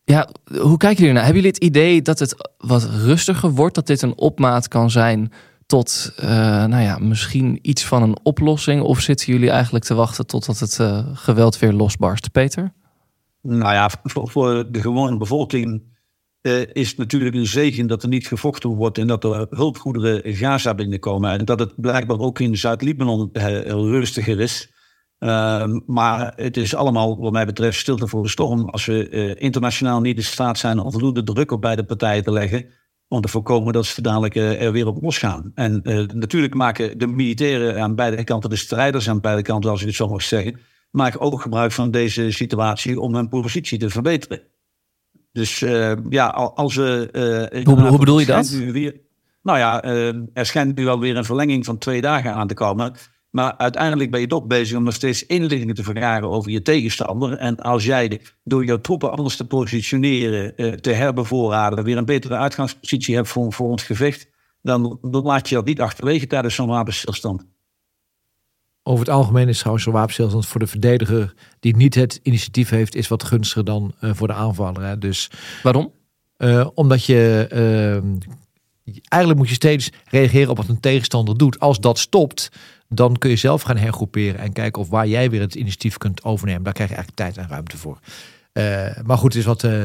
S5: Ja, hoe kijken jullie naar? Hebben jullie het idee dat het wat rustiger wordt? Dat dit een opmaat kan zijn tot, eh, nou ja, misschien iets van een oplossing? Of zitten jullie eigenlijk te wachten totdat het eh, geweld weer losbarst? Peter?
S6: Nou ja, voor, de gewone bevolking eh, is het natuurlijk een zegen dat er niet gevochten wordt en dat er hulpgoederen Gaza binnenkomen. En dat het blijkbaar ook in Zuid-Libanon rustiger is. Ehm, maar het is allemaal, wat mij betreft, stilte voor de storm. Als we internationaal niet in staat zijn om voldoende druk op beide partijen te leggen. Om te voorkomen dat ze dadelijk eh, er weer op losgaan. En eh, natuurlijk maken de militairen aan beide kanten, de strijders aan beide kanten, als je het zo mag zeggen. maken ook gebruik van deze situatie om hun positie te verbeteren. Dus eh, ja, al- als we.
S5: Hoe, hoe bedoel je dat?
S6: weer- nou ja, er schijnt nu wel weer een verlenging van twee dagen aan te komen. Maar uiteindelijk ben je toch bezig om nog steeds inlichtingen te vergaren over je tegenstander. En als jij de- door jouw troepen anders te positioneren, eh, te herbevoorraden, weer een betere uitgangspositie hebt voor, voor ons gevecht, dan, dan laat je dat niet achterwege tijdens zo'n wapenstilstand.
S7: Over het algemeen is trouwens zo'n wapenstilstand voor de verdediger die niet het initiatief heeft, is wat gunstiger dan eh, voor de aanvaller. Hè. Dus,
S5: Waarom?
S7: eh, omdat je ehm, eigenlijk moet je steeds reageren op wat een tegenstander doet. Als dat stopt, dan kun je zelf gaan hergroeperen en kijken of waar jij weer het initiatief kunt overnemen. Daar krijg je eigenlijk tijd en ruimte voor. Eh, maar goed, is wat eh,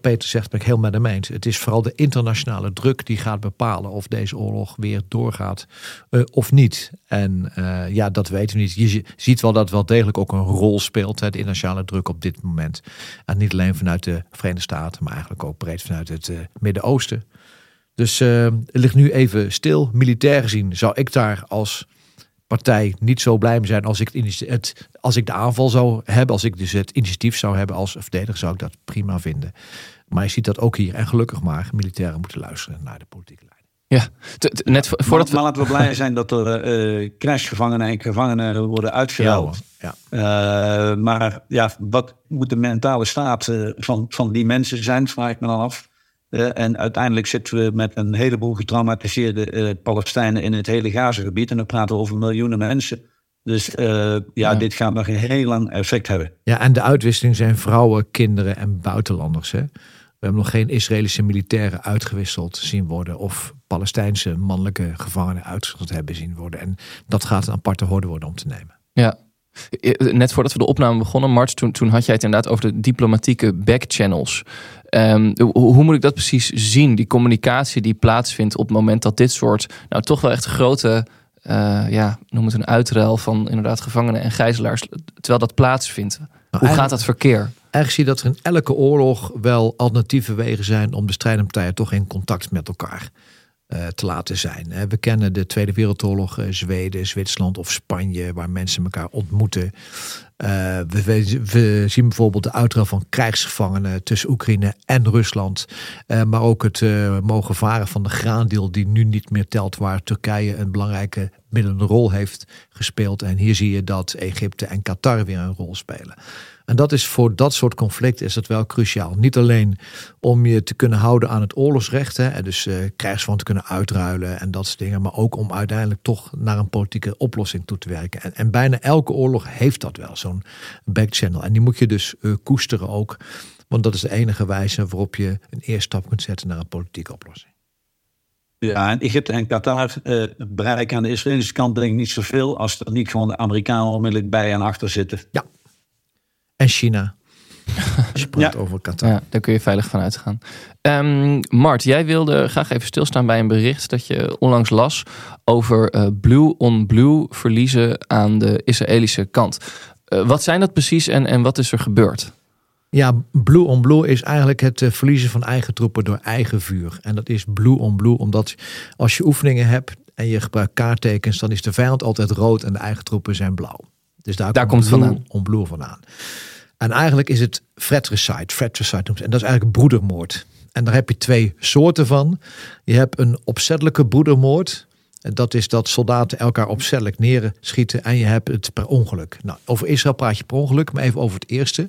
S7: Peter zegt, ben ik heel met hem eens. Het is vooral de internationale druk die gaat bepalen of deze oorlog weer doorgaat eh, of niet. En ja, dat weten we niet. Je zi- ziet wel dat wel degelijk ook een rol speelt, hè, de internationale druk op dit moment. En niet alleen vanuit de Verenigde Staten, maar eigenlijk ook breed vanuit het Midden-Oosten. Dus eh, het ligt nu even stil. Militair gezien zou ik daar als partij niet zo blij mee zijn als ik, het, als ik de aanval zou hebben. Als ik dus het initiatief zou hebben als verdediger, zou ik dat prima vinden. Maar je ziet dat ook hier. En gelukkig maar, militairen moeten luisteren naar de politieke leiding.
S5: Ja, t- t- net vo- voordat
S6: maar,
S5: we...
S6: maar laten we blij zijn dat er eh crashgevangenen en gevangenen worden uitgehaald.
S7: Ja,
S6: Eh, maar ja, wat moet de mentale staat eh, van, van die mensen zijn, vraag ik me dan af. Eh, en uiteindelijk zitten we met een heleboel getraumatiseerde eh, Palestijnen in het hele Gazagebied. En dan praten we over miljoenen mensen. Dus eh, ja,
S7: Ja.
S6: dit gaat nog een heel lang effect hebben.
S7: Ja, en de uitwisseling zijn vrouwen, kinderen en buitenlanders. Hè? We hebben nog geen Israëlische militairen uitgewisseld zien worden. Of Palestijnse mannelijke gevangenen uitgewisseld hebben zien worden. En dat gaat een aparte horde worden om te nemen.
S5: Ja. Net voordat we de opname begonnen, Mart, toen, toen had jij het inderdaad over de diplomatieke backchannels. Um, hoe, hoe moet ik dat precies zien? Die communicatie die plaatsvindt op het moment dat dit soort, nou toch wel echt grote, uh, ja, noem het een uitruil van inderdaad gevangenen en gijzelaars, terwijl dat plaatsvindt.
S7: Nou,
S5: hoe gaat dat verkeer?
S7: Eigenlijk zie je dat er in elke oorlog wel alternatieve wegen zijn om de strijdende partijen toch in contact met elkaar uh, te laten zijn. We kennen de Tweede Wereldoorlog, uh, Zweden, Zwitserland of Spanje, waar mensen elkaar ontmoeten. Uh, we, zien bijvoorbeeld de uitruil van krijgsgevangenen tussen Oekraïne en Rusland. maar ook het mogen varen van de graandeel die nu niet meer telt, waar Turkije een belangrijke middelde rol heeft gespeeld. En hier zie je dat Egypte en Qatar weer een rol spelen. En dat is voor dat soort conflicten is dat wel cruciaal. Niet alleen om je te kunnen houden aan het oorlogsrecht, hè, en dus uh, krijgsvan te kunnen uitruilen en dat soort dingen, maar ook om uiteindelijk toch naar een politieke oplossing toe te werken. En, en bijna elke oorlog heeft dat wel, zo'n backchannel. En die moet je dus uh, koesteren ook, want dat is de enige wijze waarop je een eerste stap kunt zetten naar een politieke oplossing.
S6: Ja, en Egypte en Qatar uh, bereiken aan de Israëlische kant denk ik niet zoveel als er niet gewoon de Amerikanen onmiddellijk bij en achter zitten.
S7: Ja, en China. Als je praat over Qatar.
S5: Ja, daar kun je veilig van uitgaan. Um, Mart, jij wilde graag even stilstaan bij een bericht dat je onlangs las over uh, blue on blue verliezen aan de Israëlische kant. Uh, wat zijn dat precies en, en wat is er gebeurd?
S7: Ja, blue on blue is eigenlijk het uh, verliezen van eigen troepen door eigen vuur. En dat is blue on blue omdat als je oefeningen hebt en je gebruikt kaarttekens, dan is de vijand altijd rood en de eigen troepen zijn blauw. Dus daar,
S5: daar komt het vandaan.
S7: On blue vandaan. En eigenlijk is het fratricide, fratricide noemt En dat is eigenlijk broedermoord. En daar heb je twee soorten van. Je hebt een opzettelijke broedermoord. En dat is dat soldaten elkaar opzettelijk neerschieten. En je hebt het per ongeluk. Nou, over Israël praat je per ongeluk, maar even over het eerste.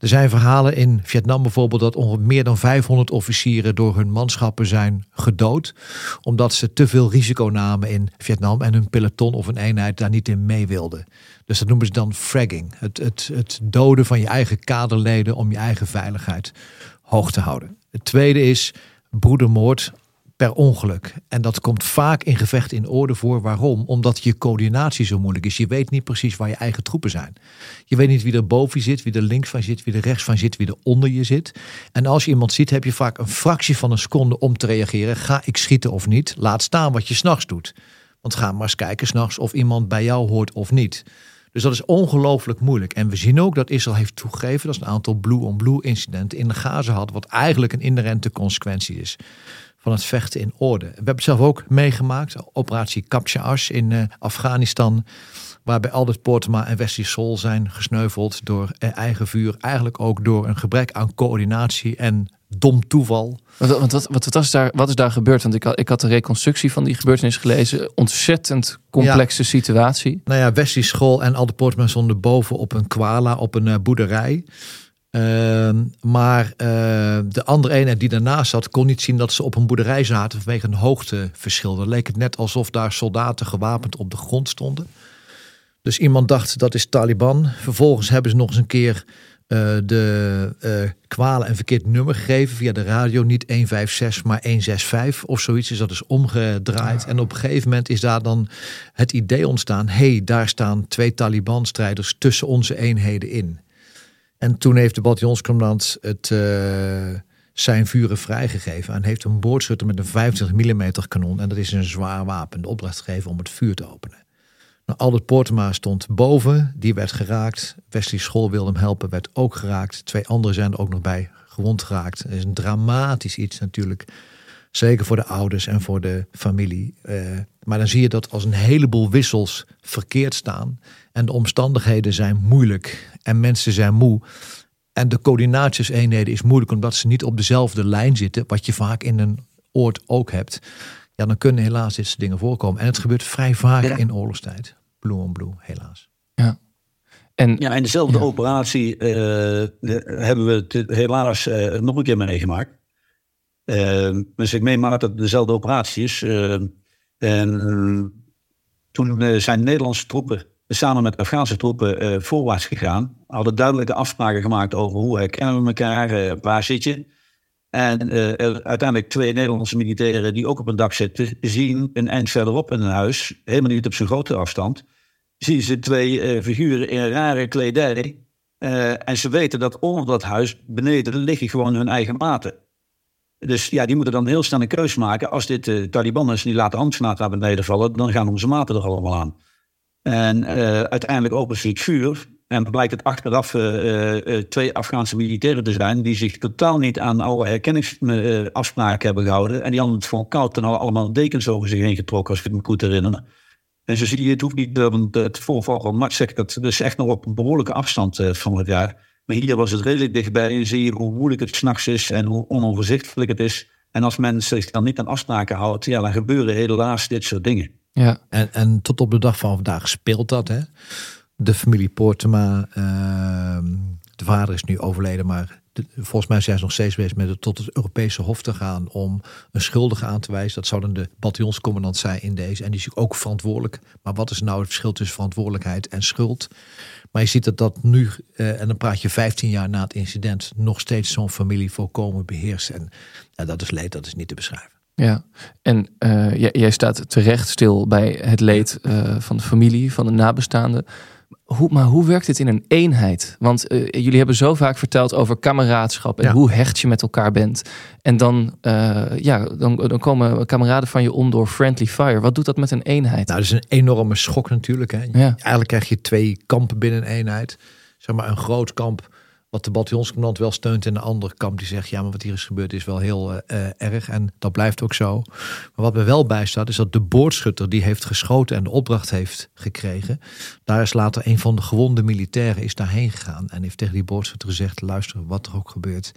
S7: Er zijn verhalen in Vietnam bijvoorbeeld dat ongeveer meer dan 500 officieren door hun manschappen zijn gedood. Omdat ze te veel risico namen in Vietnam en hun peloton of een eenheid daar niet in mee wilden. Dus dat noemen ze dan fragging. Het, het, het doden van je eigen kaderleden om je eigen veiligheid hoog te houden. Het tweede is broedermoord per ongeluk. En dat komt vaak in gevecht in orde voor. Waarom? Omdat je coördinatie zo moeilijk is. Je weet niet precies waar je eigen troepen zijn. Je weet niet wie er boven je zit, wie er links van zit, wie er rechts van zit, wie er onder je zit. En als je iemand ziet, heb je vaak een fractie van een seconde om te reageren. Ga ik schieten of niet? Laat staan wat je s'nachts doet. Want ga maar eens kijken s'nachts of iemand bij jou hoort of niet. Dus dat is ongelooflijk moeilijk. En we zien ook dat Israël heeft toegegeven dat ze een aantal blue-on-blue incidenten in de Gaza had, wat eigenlijk een inherente consequentie is van het vechten in orde. We hebben het zelf ook meegemaakt, operatie Kapsha Ash in uh, Afghanistan, waarbij Albert Portema en Wesley Sol zijn gesneuveld door eh, eigen vuur, eigenlijk ook door een gebrek aan coördinatie en dom toeval.
S5: Wat, wat, wat, wat, is daar, wat is daar gebeurd? Want ik had, ik had de reconstructie van die gebeurtenis gelezen. Ontzettend complexe situatie.
S7: Nou ja, Wesley School en al de Portman stonden boven op een kwala, op een uh, boerderij. Uh, maar uh, de andere eenheid die daarnaast zat, kon niet zien dat ze op een boerderij zaten vanwege een hoogteverschil. Dan leek het net alsof daar soldaten gewapend op de grond stonden. Dus iemand dacht dat is Taliban. Vervolgens hebben ze nog eens een keer uh, de uh, kwalen een verkeerd nummer gegeven via de radio. Niet 156, maar 165 of zoiets. Is dat dus omgedraaid. En op een gegeven moment is daar dan het idee ontstaan. hey, daar staan twee Taliban-strijders tussen onze eenheden in. En toen heeft de bataljonscommandant het, uh, zijn vuren vrijgegeven. En heeft een boordschutter met een 25 mm kanon. En dat is een zwaar wapen. De opdracht gegeven om het vuur te openen. Nou, Albert Portema stond boven, die werd geraakt. Wesley School wilde hem helpen, werd ook geraakt. Twee anderen zijn er ook nog bij gewond geraakt. Het is een dramatisch iets natuurlijk. Zeker voor de ouders en voor de familie. Uh, maar dan zie je dat als een heleboel wissels verkeerd staan. En de omstandigheden zijn moeilijk. En mensen zijn moe. En de coördinatieseenheden is moeilijk omdat ze niet op dezelfde lijn zitten. Wat je vaak in een oord ook hebt ja, dan kunnen helaas dit soort dingen voorkomen. En het gebeurt vrij vaak in oorlogstijd. Blue on blue, helaas.
S5: Ja.
S6: En, ja, in dezelfde operatie uh, hebben we het helaas uh, nog een keer meegemaakt. Uh, dus ik meemaak dat het dezelfde operatie is. en toen zijn Nederlandse troepen samen met Afghaanse troepen voorwaarts gegaan. Hadden duidelijke afspraken gemaakt over hoe herkennen we elkaar, waar zit je. En uh, uiteindelijk twee Nederlandse militairen die ook op een dak zitten, zien een eind verderop in een huis, helemaal niet op zo'n grote afstand, zien ze twee uh, figuren in rare kledij. Uh, en ze weten dat onder dat huis beneden liggen gewoon hun eigen maten. Dus ja, die moeten dan heel snel een keuze maken. Als dit de Taliban is die laten handgranaten naar beneden vallen, dan gaan onze maten er allemaal aan. En uiteindelijk openen ze het vuur. En blijkt het achteraf uh, uh, twee Afghaanse militairen te zijn die zich totaal niet aan alle herkenningsafspraken hebben gehouden. En die hadden het gewoon koud en allemaal dekens over zich heen getrokken, als ik me goed herinner. En zo zie je, het hoeft niet het voorval van Max zegt dat dus echt nog op een behoorlijke afstand van het jaar. Maar hier was het redelijk dichtbij en zie je hoe moeilijk het s'nachts is en hoe onoverzichtelijk het is. En als men zich dan niet aan afspraken houdt, ja, dan gebeuren helaas dit soort dingen.
S7: Ja, en, en tot op de dag van vandaag speelt dat, hè? De familie Poortema. Uh, de vader is nu overleden, maar volgens mij zijn ze nog steeds bezig met het tot het Europese Hof te gaan om een schuldige aan te wijzen. Dat zou dan de bataljonscommandant zijn in deze. En die is ook verantwoordelijk. Maar wat is nou het verschil tussen verantwoordelijkheid en schuld? Maar je ziet dat dat nu, uh, en dan praat je 15 jaar na het incident, nog steeds zo'n familie volkomen beheerst. En dat is leed, dat is niet te beschrijven.
S5: Ja, en jij, jij, staat terecht stil bij het leed van de familie, van de nabestaanden. Hoe, maar hoe werkt dit in een eenheid? Want uh, jullie hebben zo vaak verteld over kameraadschap en ja. hoe hecht je met elkaar bent. En dan, uh, ja, dan, dan komen kameraden van je om door friendly fire. Wat doet dat met een eenheid?
S7: Nou, dat is een enorme schok natuurlijk. Hè. Ja. Eigenlijk krijg je twee kampen binnen een eenheid. Zeg maar een groot kamp wat de bataljonscommandant wel steunt en de andere kamp die zegt ja, maar wat hier is gebeurd is wel heel uh, erg en dat blijft ook zo. Maar wat me wel bijstaat is dat de boordschutter die heeft geschoten en de opdracht heeft gekregen, daar is later een van de gewonde militairen is daarheen gegaan en heeft tegen die boordschutter gezegd luister wat er ook gebeurt,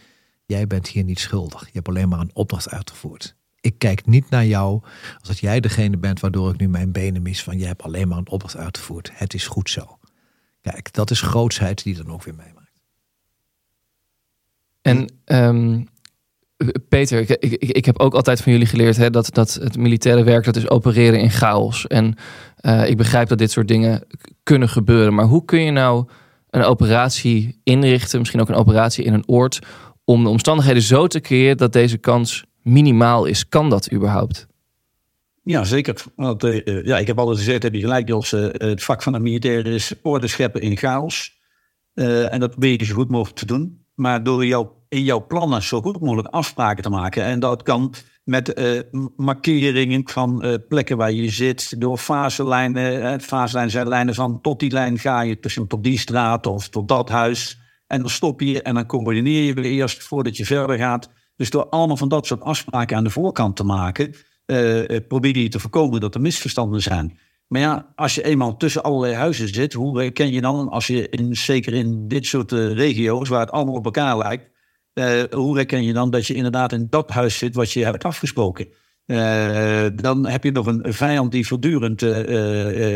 S7: jij bent hier niet schuldig. Je hebt alleen maar een opdracht uitgevoerd. Ik kijk niet naar jou als dat jij degene bent waardoor ik nu mijn benen mis van je hebt alleen maar een opdracht uitgevoerd. Het is goed zo. Kijk, dat is grootsheid die dan ook weer meemaakt.
S5: En um, Peter, ik, ik, ik, heb ook altijd van jullie geleerd hè, dat, dat het militaire werk dat is opereren in chaos. En uh, ik begrijp dat dit soort dingen kunnen gebeuren. Maar hoe kun je nou een operatie inrichten, misschien ook een operatie in een oord, om de omstandigheden zo te creëren dat deze kans minimaal is? Kan dat überhaupt?
S6: Ja, zeker. Want, uh, ja, ik heb altijd gezegd, heb je gelijk, Jos, uh, het vak van de militair is orde scheppen in chaos. en dat probeer je zo goed mogelijk te doen. Maar door jou, in jouw plannen zo goed mogelijk afspraken te maken. En dat kan met uh, markeringen van uh, plekken waar je zit. Door faselijnen. Uh, faselijnen zijn lijnen van tot die lijn ga je tussen tot die straat of tot dat huis. En dan stop je en dan coördineer je weer eerst voordat je verder gaat. Dus door allemaal van dat soort afspraken aan de voorkant te maken, probeer je te voorkomen dat er misverstanden zijn. Maar ja, als je eenmaal tussen allerlei huizen zit, hoe herken je dan, als je in, zeker in dit soort uh, regio's waar het allemaal op elkaar lijkt, uh, hoe herken je dan dat je inderdaad in dat huis zit wat je hebt afgesproken? Uh, dan heb je nog een vijand die voortdurend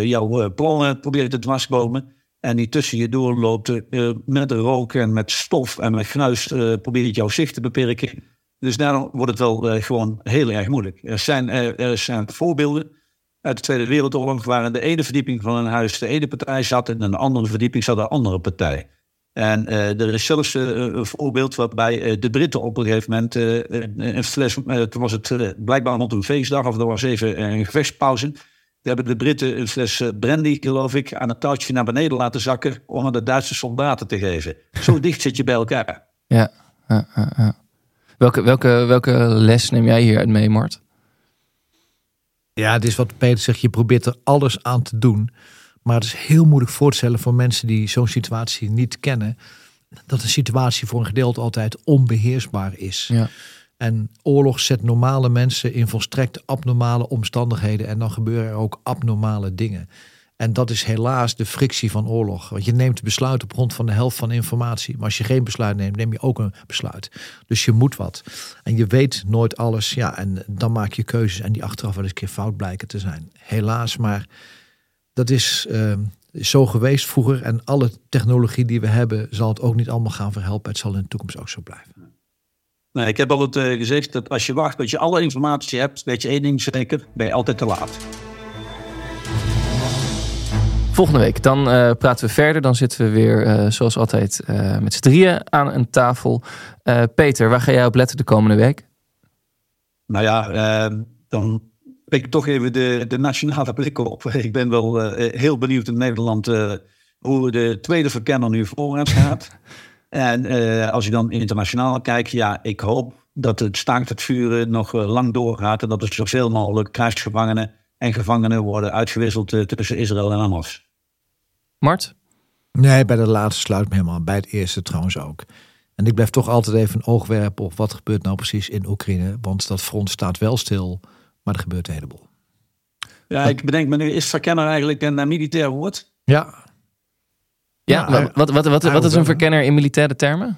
S6: jouw plannen probeert te dwarsbomen. En die tussen je doorloopt met rook en met stof en met gruis probeert jouw zicht te beperken. Dus daarom wordt het wel gewoon heel erg moeilijk. Er zijn, er zijn voorbeelden uit de Tweede Wereldoorlog, waar in de ene verdieping van een huis de ene partij zat en in de andere verdieping zat de andere partij. En uh, er is zelfs uh, een voorbeeld waarbij uh, de Britten op een gegeven moment een fles, toen was het blijkbaar rond een feestdag of er was even een gevechtspauze. Daar hebben de Britten een fles brandy, geloof ik, aan een touwtje naar beneden laten zakken om aan de Duitse soldaten te geven. Zo dicht zit je bij elkaar.
S5: Ja, Welke, welke, welke les neem jij hieruit mee, Mart?
S7: Ja, het is wat Peter zegt. Je probeert er alles aan te doen. Maar het is heel moeilijk voor te stellen voor mensen die zo'n situatie niet kennen. Dat een situatie voor een gedeelte altijd onbeheersbaar is. Ja. En oorlog zet normale mensen in volstrekt abnormale omstandigheden. En dan gebeuren er ook abnormale dingen. En dat is helaas de frictie van oorlog. Want je neemt besluit op grond van de helft van informatie. Maar als je geen besluit neemt, neem je ook een besluit. Dus je moet wat. En je weet nooit alles. Ja, en dan maak je keuzes. En die achteraf wel eens een keer fout blijken te zijn. Helaas, maar dat is uh, zo geweest vroeger. En alle technologie die we hebben, zal het ook niet allemaal gaan verhelpen. Het zal in de toekomst ook zo blijven.
S6: Nee, ik heb altijd uh, gezegd dat als je wacht, dat je alle informatie hebt, weet je één ding zeker, ben je altijd te laat.
S5: Volgende week, dan uh, praten we verder. Dan zitten we weer, uh, zoals altijd, uh, met z'n drieën aan een tafel. Peter, waar ga jij op letten de komende week?
S6: Nou ja, dan pik ik toch even de, de nationale blik op. Ik ben wel heel benieuwd in Nederland hoe de tweede verkenner nu voorwaarts gaat. en als je dan internationaal kijkt, ja, ik hoop dat het staakt het vuren nog lang doorgaat. En dat er zoveel mogelijk krijgsgevangenen en gevangenen worden uitgewisseld tussen Israël en Hamas.
S5: Mart?
S7: Nee, bij de laatste sluit me helemaal. Bij het eerste trouwens ook. En ik blijf toch altijd even een oog werpen op wat gebeurt nou precies in Oekraïne. Want dat front staat wel stil, maar er gebeurt een heleboel.
S6: Ja, ik bedenk me nu, is verkenner eigenlijk een militair woord?
S7: Ja.
S5: Ja, ja wat, wat, wat, wat is een verkenner in militaire termen?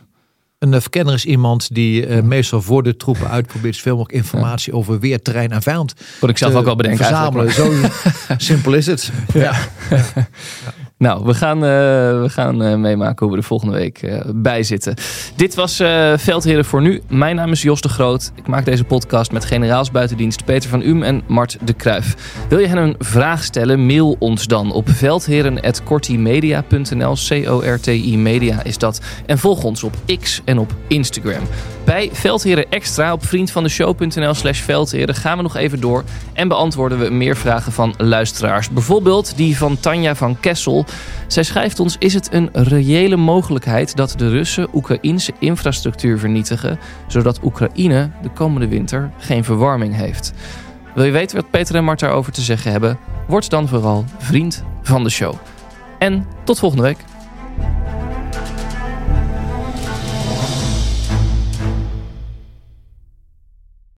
S7: Een eh, verkenner is iemand die uh, meestal voor de troepen uitprobeert zoveel mogelijk informatie over weer, terrein en vijand.
S5: Wat ik zelf ook wel bedenken.
S7: Verzamelen. Zo simpel is het. ja.
S5: Nou, we gaan, uh, we gaan uh, meemaken hoe we er volgende week uh, bij zitten. Dit was Veldheren voor nu. Mijn naam is Jos de Groot. Ik maak deze podcast met generaals buitendienst Peter van Um en Mart de Kruif. Wil je hen een vraag stellen? Mail ons dan op veldheren.cortimedia.nl. C-O-R-T-I Media is dat. En volg ons op X en op Instagram. Bij Veldheren Extra op vriendvandeshow.nl slash veldheren gaan we nog even door en beantwoorden we meer vragen van luisteraars. Bijvoorbeeld die van Tanja van Kessel. Zij schrijft ons, is het een reële mogelijkheid dat de Russen Oekraïnse infrastructuur vernietigen, zodat Oekraïne de komende winter geen verwarming heeft? Wil je weten wat Peter en Mart daarover te zeggen hebben? Word dan vooral vriend van de show. En tot volgende week.